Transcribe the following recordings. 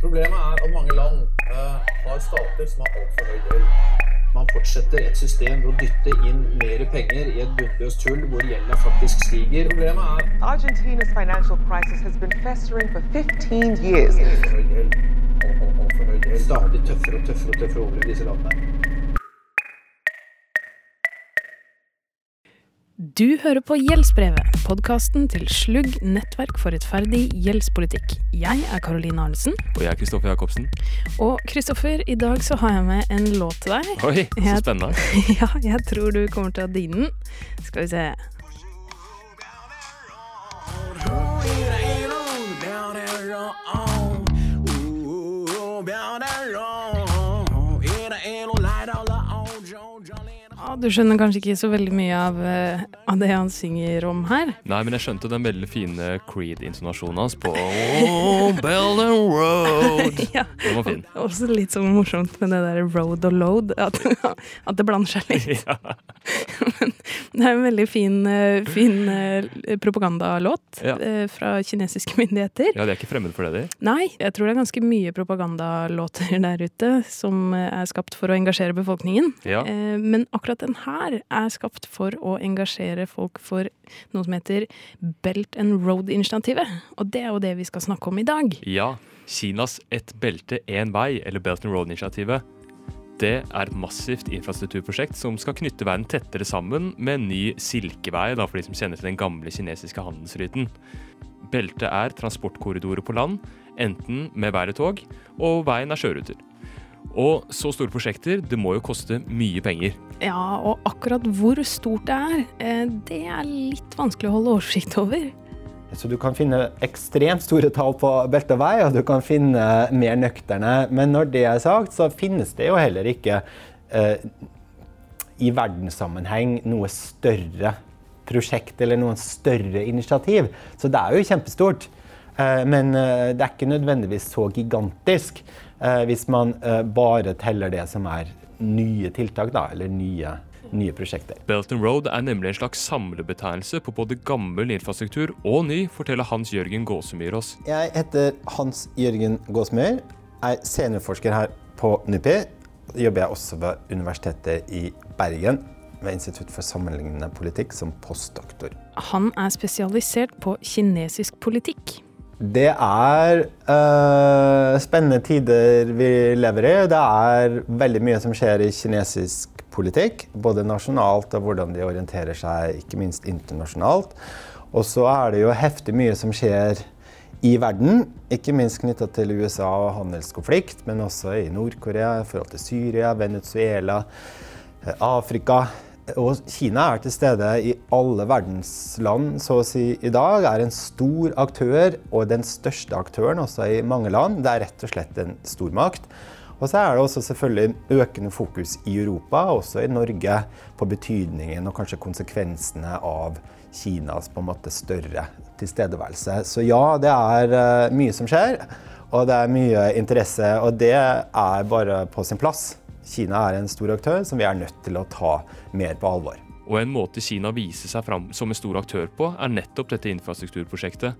Problemet er at mange land eh, har stater som har altfor høy gjeld. Man fortsetter et system ved å dytte inn mer penger i et bunnløst hull hvor gjelda faktisk stiger. Problemet er Argentina's financial crisis has been festering for 15 years. altfor høy gjeld. Alt- alt- høy. Stadig tøffere og tøffere og tøffere over i disse landene. Du hører på Gjeldsbrevet, podkasten til Slugg nettverk for rettferdig gjeldspolitikk. Jeg er Karoline Arnesen, Og jeg er Kristoffer Jacobsen. og Kristoffer, i dag så har jeg med en låt til deg. Oi, så Jeg- spennende. Ja, jeg tror du kommer til å digge den. Skal vi se. Du skjønner kanskje ikke så veldig mye av, eh, av det han synger om her. Nei, men jeg skjønte den veldig fine Creed-intonasjonen hans på oh, Belden Road. Ja. Den var fin. Også litt sånn morsomt med det der road og load, at, at det blander seg litt. Ja. Men det er en veldig fin, eh, fin eh, propagandalåt Ja. eh, fra kinesiske myndigheter. ja, de er ikke fremmed for det, de. Nei, jeg tror det er ganske mye propagandalåter der ute som er skapt for å engasjere befolkningen. Ja. Men akkurat den her er skapt for å engasjere folk for noe som heter Belt and Road-initiativet. Og det er jo det vi skal snakke om i dag. ja. Kinas Ett belte, én vei, eller Belt and Road-initiativet, det er et massivt infrastrukturprosjekt som skal knytte verden tettere sammen med en ny silkevei, da, for de som kjenner til den gamle kinesiske handelsruten. Beltet er transportkorridorer på land, enten med vei eller tog, og veien er sjøruter. Og så store prosjekter, det må jo koste mye penger. Ja, og akkurat hvor stort det er, eh, det er litt vanskelig å holde oversikt over. Så du kan finne ekstremt store tall på belte og vei, og du kan finne mer nøkterne. Men når det er sagt, så finnes det jo heller ikke eh, i verdenssammenheng noe større prosjekt eller noen større initiativ. Så det er jo kjempestort. Eh, men eh, det er ikke nødvendigvis så gigantisk hvis man eh, bare teller det som er nye tiltak, da, eller nye, nye prosjekter. Belt and Road er nemlig en slags samlebetegnelse på både gammel infrastruktur og ny, forteller Hans Jørgen Gåsemyr oss. Jeg heter Hans Jørgen Gåsemyr, er seniorforsker her på NUPI. Jobber jeg også ved Universitetet i Bergen ved Institutt for sammenlignende politikk som postdoktor. Han er spesialisert på kinesisk politikk. Det er øh, spennende tider vi lever i. Det er veldig mye som skjer i kinesisk politikk, både nasjonalt og hvordan de orienterer seg, ikke minst internasjonalt. Og så er det jo heftig mye som skjer i verden, ikke minst knytta til USA og handelskonflikt, men også i Nord-Korea, i forhold til Syria, Venezuela, eh, Afrika. Og Kina er til stede i alle verdens land så å si i dag. Er en stor aktør, og den største aktøren også i mange land. Det er rett og slett en stormakt. Og så er det også selvfølgelig økende fokus i Europa, også i Norge, på betydningen og kanskje konsekvensene av Kinas på en måte større tilstedeværelse. Så ja, det er eh, mye som skjer, og det er mye interesse, og det er bare på sin plass. Kina er en stor aktør som vi er nødt til å ta mer på alvor. Og en måte Kina viser seg fram som en stor aktør på, er nettopp dette infrastrukturprosjektet.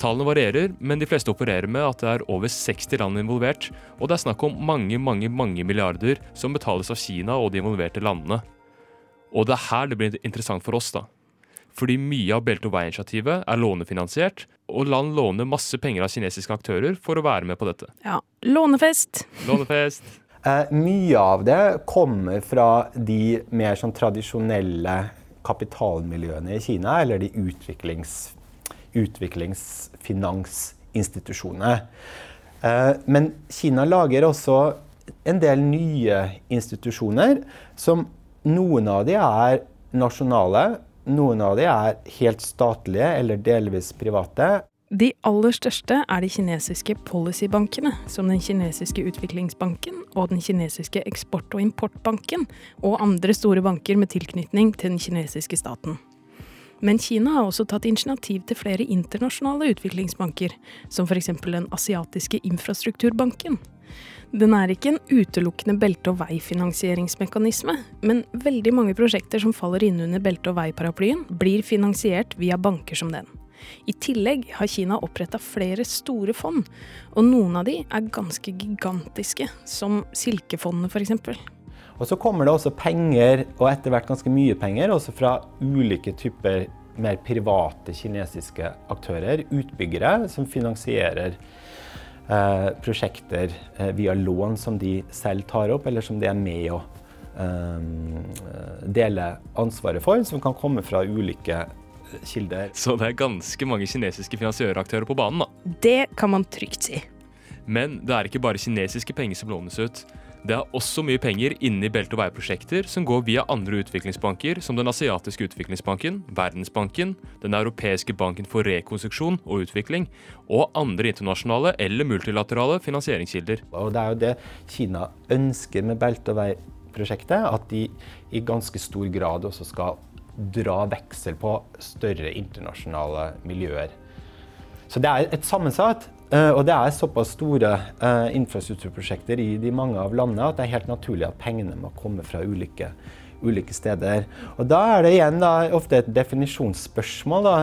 Tallene varierer, men de fleste opererer med at det er over 60 land involvert, og det er snakk om mange, mange, mange milliarder som betales av Kina og de involverte landene. Og det er her det blir interessant for oss, da. Fordi mye av Belt og vei-initiativet er lånefinansiert, og land låner masse penger av kinesiske aktører for å være med på dette. Ja, lånefest. Lånefest. Eh, mye av det kommer fra de mer sånn tradisjonelle kapitalmiljøene i Kina, eller de utviklings, utviklingsfinansinstitusjonene. Eh, men Kina lager også en del nye institusjoner, som noen av de er nasjonale, noen av de er helt statlige eller delvis private. De aller største er de kinesiske policybankene, som den kinesiske utviklingsbanken og den kinesiske eksport- og importbanken, og andre store banker med tilknytning til den kinesiske staten. Men Kina har også tatt initiativ til flere internasjonale utviklingsbanker, som f.eks. den asiatiske infrastrukturbanken. Den er ikke en utelukkende belte- og veifinansieringsmekanisme, men veldig mange prosjekter som faller inn under belte- og veiparaplyen, blir finansiert via banker som den. I tillegg har Kina oppretta flere store fond, og noen av de er ganske gigantiske, som Silkefondet f.eks. Og så kommer det også penger, og etter hvert ganske mye penger, også fra ulike typer mer private kinesiske aktører, utbyggere, som finansierer eh, prosjekter eh, via lån som de selv tar opp, eller som de er med å eh, dele ansvaret for, som kan komme fra ulike kilder. Så det er ganske mange kinesiske finansiøraktører på banen, da. Det kan man trygt si. Men det er ikke bare kinesiske penger som lånes ut. Det er også mye penger inni i belte- og veiprosjekter som går via andre utviklingsbanker, som Den asiatiske utviklingsbanken, Verdensbanken, Den europeiske banken for rekonstruksjon og utvikling, og andre internasjonale eller multilaterale finansieringskilder. Og det er jo det Kina ønsker med belte- og veiprosjektet, at de i ganske stor grad også skal dra veksel på større internasjonale miljøer. Så det er et sammensatt. Uh, og det er såpass store uh, infrastrukturprosjekter i de mange av landene at det er helt naturlig at pengene må komme fra ulike, ulike steder. Og da er det igjen da, ofte et definisjonsspørsmål. Da,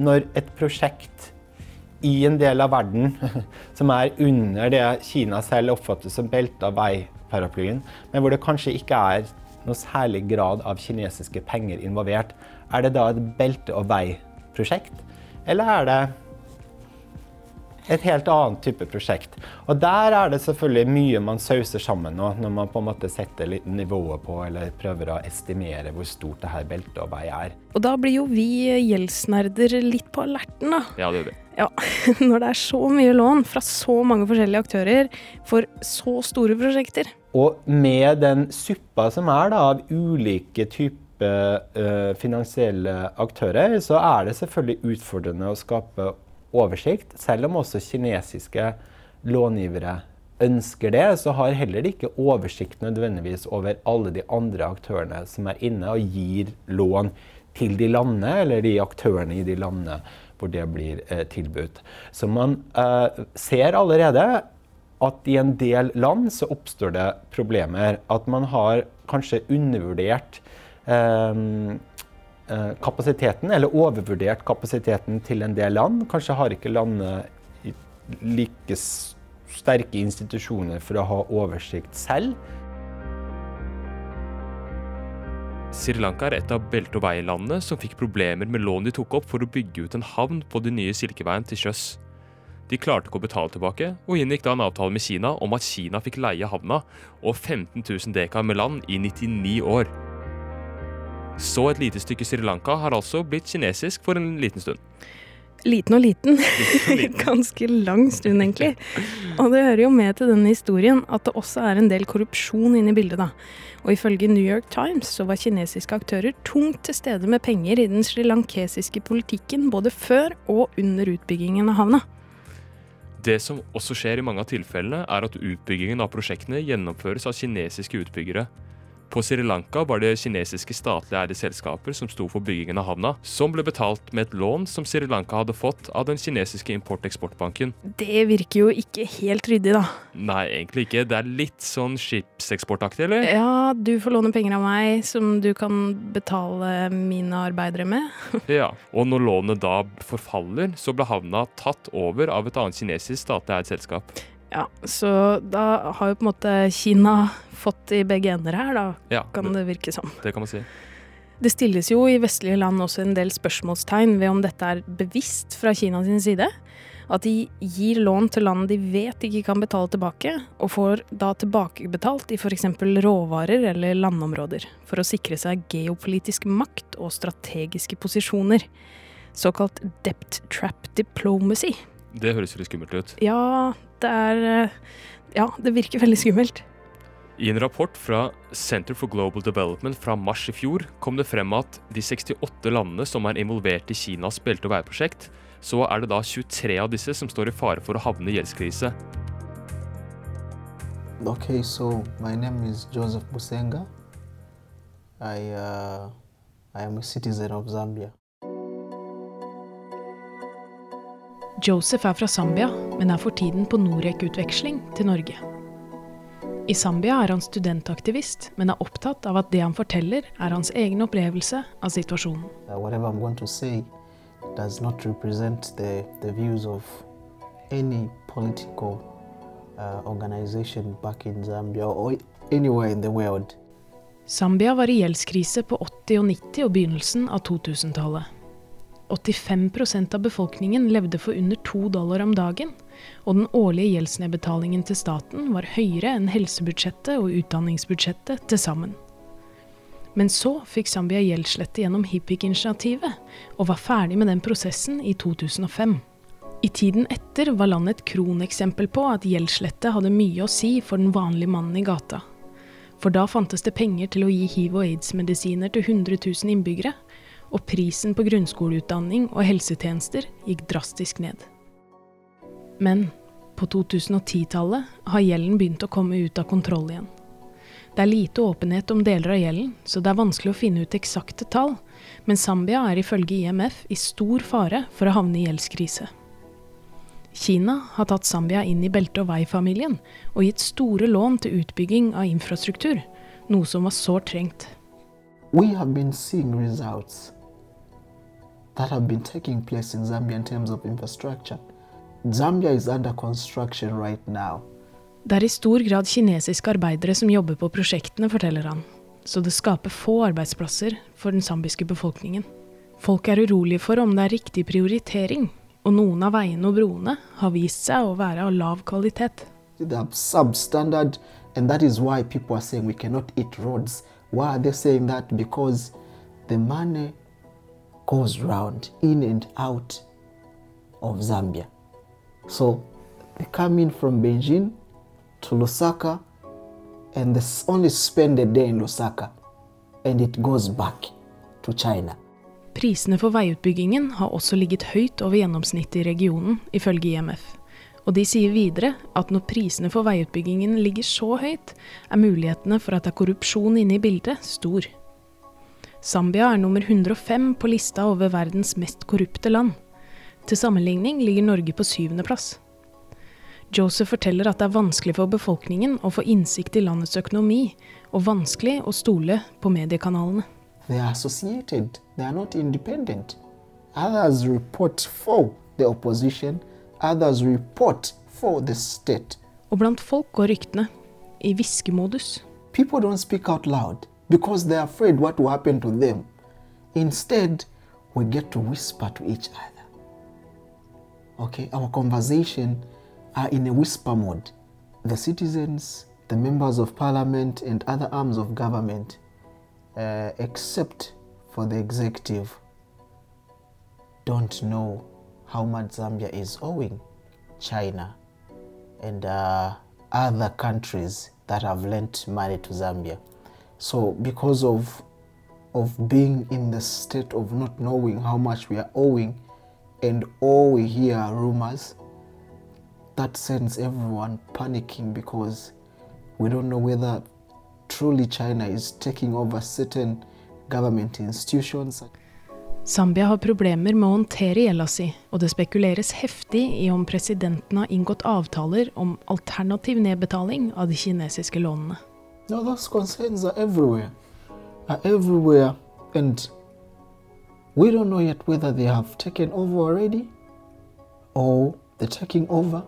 når et prosjekt i en del av verden som er under det Kina selv oppfatter som beltet av veiparaplyen, men hvor det kanskje ikke er noe særlig grad av kinesiske penger involvert, er det da et belte- og veiprosjekt? Eller er det et helt annet type prosjekt. Og der er det selvfølgelig mye man sauser sammen nå, når man på en måte setter litt nivået på eller prøver å estimere hvor stort det her beltet og vei er. Og da blir jo vi gjeldsnerder litt på alerten, da. Ja, det gjør vi. Ja, når det er så mye lån fra så mange forskjellige aktører for så store prosjekter. Og med den suppa som er da, av ulike typer uh, finansielle aktører, så er det selvfølgelig utfordrende å skape oversikt. Selv om også kinesiske långivere ønsker det, så har heller ikke oversikt nødvendigvis over alle de andre aktørene som er inne og gir lån til de landene, eller de aktørene i de landene hvor det blir eh, tilbudt. Så man eh, ser allerede at i en del land så oppstår det problemer. At man har kanskje undervurdert eh, Eh, kapasiteten, eller overvurdert kapasiteten til en del land. Kanskje har ikke landet like sterke institusjoner for å ha oversikt selv. Sri Lanka er et av belte- og veilandene som fikk problemer med lån de tok opp for å bygge ut en havn på den nye Silkeveien til sjøs. De klarte ikke å betale tilbake, og inngikk da en avtale med Kina om at Kina fikk leie havna og 15 000 dekar med land i 99 år. Så et lite stykke Sri Lanka har altså blitt kinesisk for en liten stund. Liten og liten. og liten. Ganske lang stund, egentlig. Og det hører jo med til denne historien at det også er en del korrupsjon inne i bildet, da. Og ifølge New York Times så var kinesiske aktører tungt til stede med penger i den srilankesiske politikken både før og under utbyggingen av havna. Det som også skjer i mange av tilfellene, er at utbyggingen av prosjektene gjennomføres av kinesiske utbyggere. På Sri Lanka var det kinesiske statlig eide selskaper som sto for byggingen av havna, som ble betalt med et lån som Sri Lanka hadde fått av den kinesiske import-eksportbanken. Det virker jo ikke helt ryddig, da. Nei, egentlig ikke. Det er litt sånn skipseksportaktig, eller? Ja, du får låne penger av meg som du kan betale mine arbeidere med. Ja. Og når lånet da forfaller, så ble havna tatt over av et annet kinesisk statlig eid selskap. Ja, så da har jo på en måte Kina fått i begge ender her, da, Ja, kan det, det virke som. det kan man si. Det stilles jo i vestlige land også en del spørsmålstegn ved om dette er bevisst fra Kina sin side. At de gir lån til land de vet ikke kan betale tilbake, og får da tilbakebetalt i f.eks. råvarer eller landområder, for å sikre seg geopolitisk makt og strategiske posisjoner. Såkalt debt trap diplomacy. Det høres litt skummelt ut. Ja, det er eh, Ja, det virker veldig skummelt. I en rapport fra Center for Global Development fra mars i fjor kom det frem at de 68 landene som er involvert i Kinas belte- og veiprosjekt, så er det da 23 av disse som står i fare for å havne i gjeldskrise. Okay, so my name is Joseph Busenga. I, uh, I am a citizen of Zambia. Joseph er fra Zambia, men er for tiden på Norec-utveksling til Norge. I Zambia er han studentaktivist, men er opptatt av at det han forteller, er hans egen opplevelse av situasjonen. Uh, whatever I'm going to say does not represent the, the views of any political organization back in Zambia or anywhere in the world. Zambia var i gjeldskrise på 80- og 90- og begynnelsen av 2000-tallet. 85% av befolkningen levde for under to dollar om dagen, og den årlige gjeldsnedbetalingen til staten var høyere enn helsebudsjettet og utdanningsbudsjettet til sammen. Men så fikk Zambia gjeldslette gjennom HIPIC-initiativet, og var ferdig med den prosessen i 2005. I tiden etter var landet et kroneksempel på at gjeldslette hadde mye å si for den vanlige mannen i gata. For da fantes det penger til å gi hiv- og aids-medisiner til 100 000 innbyggere, og prisen på grunnskoleutdanning og helsetjenester gikk drastisk ned. Men på 2010-tallet har gjelden begynt å komme ut av kontroll igjen. Det er lite åpenhet om deler av gjelden, så det er vanskelig å finne ut eksakte tall, men Zambia er ifølge IMF i stor fare for å havne i gjeldskrise. Kina har tatt Zambia inn i belte- og vei-familien og gitt store lån til utbygging av infrastruktur, noe som var sårt trengt. Have been seeing results that have been taking place in Zambia in terms of infrastructure. Zambia is under construction right now. Det er i stor grad kinesiske arbeidere som jobber på prosjektene, forteller han, så det skaper få arbeidsplasser for den zambiske befolkningen. Folk er urolige for om det er riktig prioritering, og noen av veiene og broene har vist seg å være av lav kvalitet. They are substandard, and that is why people are saying we cannot eat roads. Why are they saying that? Because the money goes round in and out of Zambia. So they come in from Beijing to Lusaka, and they only spend a day in Lusaka, and it goes back to China. Prisene for veiutbyggingen har også ligget høyt over gjennomsnittet i regionen, ifølge IMF. Og de sier videre at når prisene for veiutbyggingen ligger så høyt, er mulighetene for at det er korrupsjon inne i bildet stor. Zambia er nummer 105 på lista over verdens mest korrupte land. Til sammenligning ligger Norge på syvendeplass. Joseph forteller at det er vanskelig for befolkningen å få innsikt i landets økonomi, og vanskelig å stole på mediekanalene. They are associated, they are not independent. Others report for the opposition, others report for the state. Og blant folk går ryktene i hviskemodus. People don't speak out loud because they're afraid what will happen to them. Instead, we get to whisper to each other. Okay, our conversation are in a whisper mode. The citizens, the members of parliament, and other arms of government, uh, except for the executive, don't know how much Zambia is owing China and uh, other countries that have lent money to Zambia. So, because of of being in the state of not knowing how much we are owing, and all we hear are rumors, that sends everyone panicking because we don't know whether truly China is taking over certain government institutions. Zambia har problemer med å håndtere gjelda si, og det spekuleres heftig i om presidenten har inngått avtaler om alternativ nedbetaling av de kinesiske lånene. No, those concerns are everywhere, are everywhere, and we don't know yet whether they have taken over already, or the taking over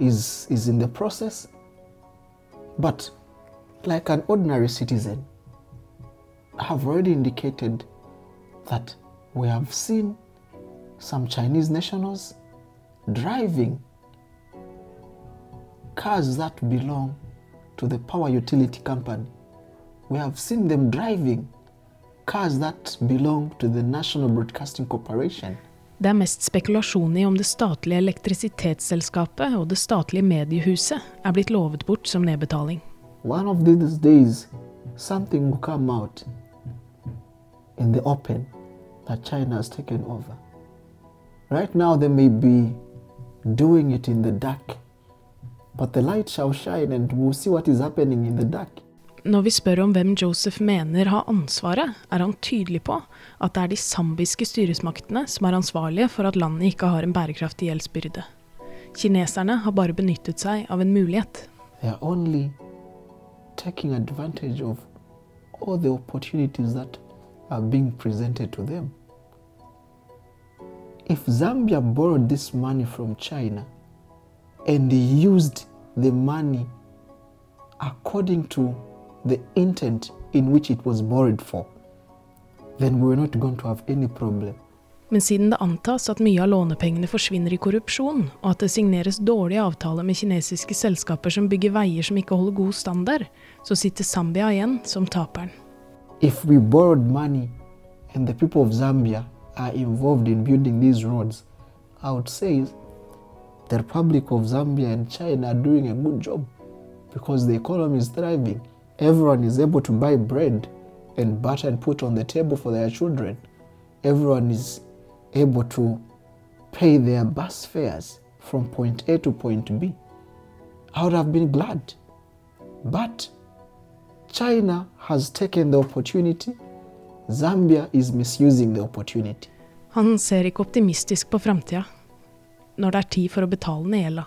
is is in the process. But like an ordinary citizen, I have already indicated that we have seen some Chinese nationals driving cars that belong to the power utility company. We have seen them driving cars that belong to the National Broadcasting Corporation. Det er mest spekulasjon i om det statlige elektrisitetsselskapet og det statlige mediehuset er blitt lovet bort som nedbetaling. One of these days, something will come out in the open that China has taken over. Right now, they may be doing it in the dark, but the light shall shine and we'll see what is happening in the dark. Når vi spør om hvem Joseph mener har ansvaret, er han tydelig på at det er de zambiske styresmaktene som er ansvarlige for at landet ikke har en bærekraftig gjeldsbyrde. Kineserne har bare benyttet seg av en mulighet. They are only taking advantage of all the opportunities that are being presented to them. if Zambia borrowed this money from China and used the money according to the intent in which it was borrowed for, then we're not going to have any problem. Men siden det antas at mye av lånepengene forsvinner i korrupsjon, og at det signeres dårlige avtaler med kinesiske selskaper som bygger veier som ikke holder god standard, så sitter Zambia igjen som taperen. If we borrowed money and the people of Zambia are involved in building these roads, I would say the Republic of Zambia and China are doing a good job because the economy is thriving. Everyone is able to buy bread and butter and put on the table for their children. Everyone is able to pay their bus fares from point A to point B. I would have been glad. But China has taken the opportunity. Zambia is misusing the opportunity. Han ser ikke optimistisk på framtida, når det er tid for å betale ned gjelda.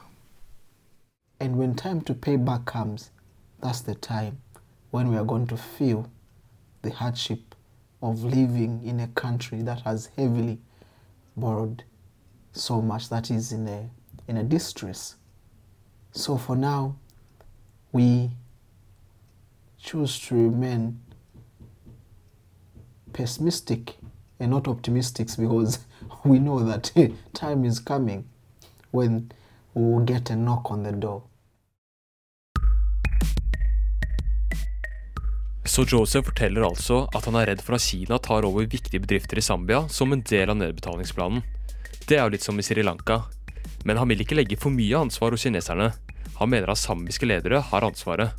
And when time to pay back comes, that's the time when we are going to feel the hardship of living in a country that has heavily borrowed so much that is in a, in a distress. So for now, we choose to remain pessimistic and not optimistic because we know that time is coming when we will get a knock on the door. Så Joseph forteller altså at han er redd for at Kina tar over viktige bedrifter i Zambia som en del av nedbetalingsplanen. Det er jo litt som i Sri Lanka. Men han vil ikke legge for mye ansvar hos kineserne. Han mener at zambiske ledere har ansvaret.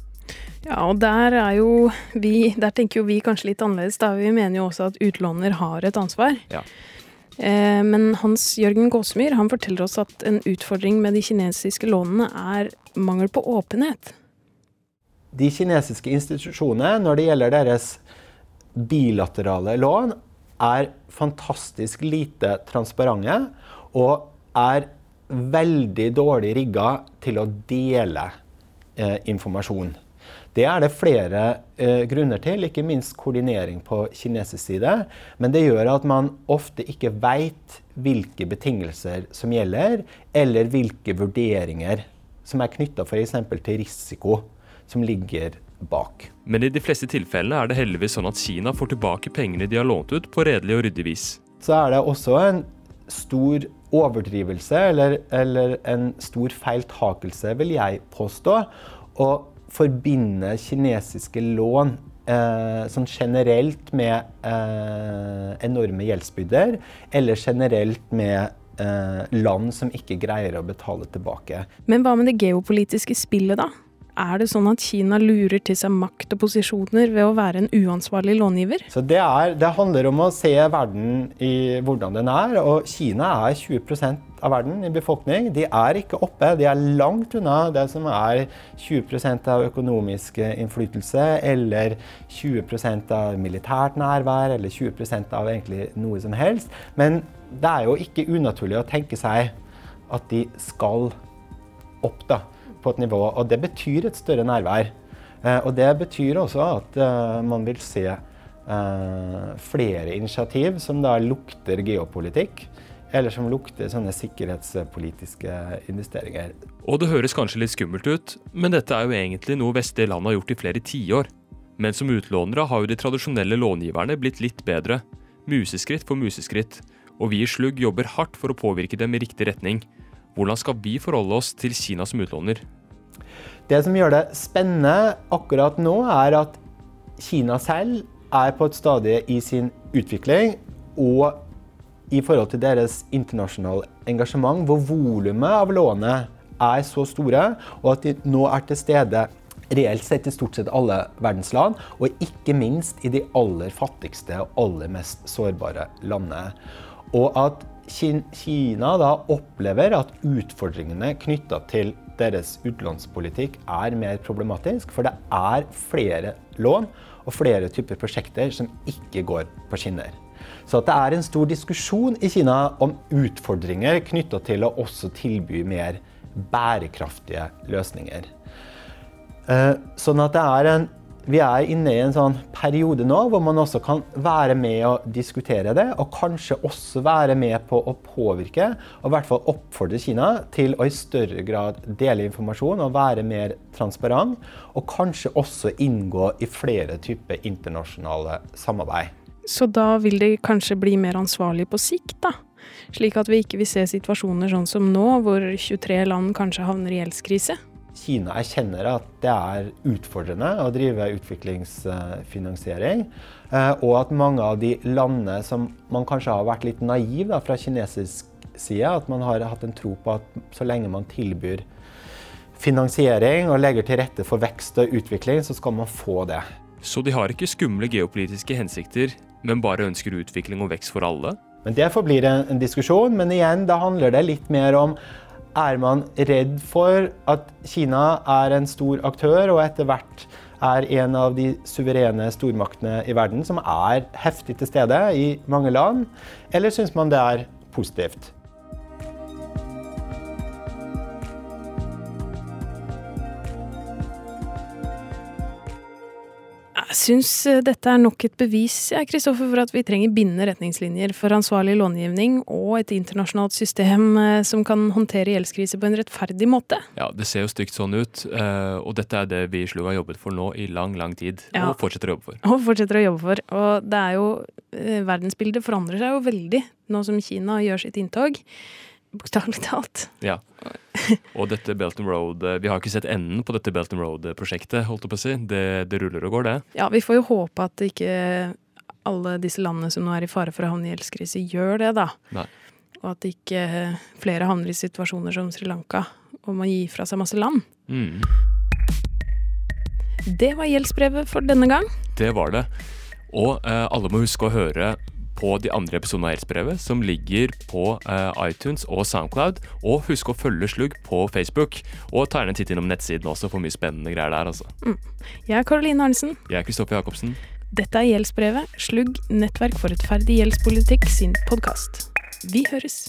Ja, og der er jo vi Der tenker jo vi kanskje litt annerledes. Da. Vi mener jo også at utlåner har et ansvar. Ja. Eh, men Hans Jørgen Gåsemyr han forteller oss at en utfordring med de kinesiske lånene er mangel på åpenhet. De kinesiske institusjonene, når det gjelder deres bilaterale lån, er fantastisk lite transparente og er veldig dårlig rigga til å dele eh, informasjon. Det er det flere eh, grunner til, ikke minst koordinering på kinesisk side. Men det gjør at man ofte ikke veit hvilke betingelser som gjelder, eller hvilke vurderinger som er knytta f.eks. til risiko som ligger bak. Men i de fleste tilfellene er det heldigvis sånn at Kina får tilbake pengene de har lånt ut på redelig og ryddig vis. Så er det også en stor overdrivelse, eller, eller en stor feiltakelse, vil jeg påstå, å forbinde kinesiske lån eh, sånn generelt med eh, enorme gjeldsbyrder, eller generelt med eh, land som ikke greier å betale tilbake. Men hva med det geopolitiske spillet, da? Er det sånn at Kina lurer til seg makt og posisjoner ved å være en uansvarlig långiver? Det, er, det handler om å se verden i hvordan den er. Og Kina er 20% av verden i befolkning. De er ikke oppe. De er langt unna det som er 20% av økonomisk innflytelse, eller 20% av militært nærvær, eller 20% av egentlig noe som helst. Men det er jo ikke unaturlig å tenke seg at de skal opp, da på et nivå. Og det betyr et større nærvær. Eh, og det betyr også at eh, man vil se eh, flere initiativ som da lukter geopolitikk. Eller som lukter sånne sikkerhetspolitiske investeringer. Og det høres kanskje litt skummelt ut, men dette er jo egentlig noe vestlige land har gjort i flere tiår. Men som utlånere har jo de tradisjonelle långiverne blitt litt bedre. Museskritt for museskritt. Og vi i Slugg jobber hardt for å påvirke dem i riktig retning. Hvordan skal vi forholde oss til Kina som utlåner? Det som gjør det spennende akkurat nå, er at Kina selv er på et stadie i sin utvikling og i forhold til deres internasjonale engasjement, hvor volumet av lånet er så store, og at de nå er til stede reelt sett i stort sett alle verdensland, og ikke minst i de aller fattigste og aller mest sårbare landene. Og at Kina da opplever at utfordringene knytta til deres utlånspolitikk er mer problematisk, for det er flere lån og flere typer prosjekter som ikke går på skinner. Så det er en stor diskusjon i Kina om utfordringer knytta til å også tilby mer bærekraftige løsninger. Eh, sånn at det er en vi er inne i en sånn periode nå hvor man også kan være med og diskutere det, og kanskje også være med på å påvirke, og i hvert fall oppfordre Kina til å i større grad dele informasjon og være mer transparent, og kanskje også inngå i flere typer internasjonale samarbeid. Så da vil det kanskje bli mer ansvarlig på sikt, da? Slik at vi ikke vil se situasjoner sånn som nå, hvor 23 land kanskje havner i gjeldskrise? Kina erkjenner at det er utfordrende å drive utviklingsfinansiering. eh, Og at mange av de landene som man kanskje har vært litt naiv da, fra kinesisk side, at man har hatt en tro på at så lenge man tilbyr finansiering og legger til rette for vekst og utvikling, så skal man få det. Så de har ikke skumle geopolitiske hensikter, men bare ønsker utvikling og vekst for alle? Men Det forblir en, en diskusjon, men igjen, da handler det litt mer om er man redd for at Kina er en stor aktør og etter hvert er en av de suverene stormaktene i verden som er heftig til stede i mange land, eller syns man det er positivt? Jeg syns eh, dette er nok et bevis Kristoffer, for at vi trenger bindende retningslinjer for ansvarlig långivning og et internasjonalt system eh, som kan håndtere gjeldskrise på en rettferdig måte. Ja, det ser jo stygt sånn ut, eh, og dette er det vi i Slug har jobbet for nå i lang, lang tid, Ja. og fortsetter å jobbe for. Og fortsetter å jobbe for. Og det er jo Verdensbildet forandrer seg jo veldig nå som Kina gjør sitt inntog. Bokstavelig talt. Ja. Og dette Belt and Road eh, Vi har ikke sett enden på dette Belt and Road-prosjektet, holdt jeg på å si. Det, det ruller og går, det. Ja, vi får jo håpe at ikke alle disse landene som nå er i fare for å havne i gjeldskrise, gjør det, da. Nei. Og at ikke flere havner i situasjoner som Sri Lanka og må gi fra seg masse land. Mm, Det var gjeldsbrevet for denne gang. det var det. Og eh, alle må huske å høre på de andre episodene av Gjeldsbrevet, som ligger på eh, iTunes og Soundcloud. Og husk å følge Slugg på Facebook. Og ta gjerne en titt innom nettsiden også, for mye spennende greier der, altså. Jeg er Karoline Arnesen. Jeg er Kristoffer Jacobsen. Dette er Gjeldsbrevet, Slugg, nettverk for rettferdig gjeldspolitikk sin podkast. Vi høres.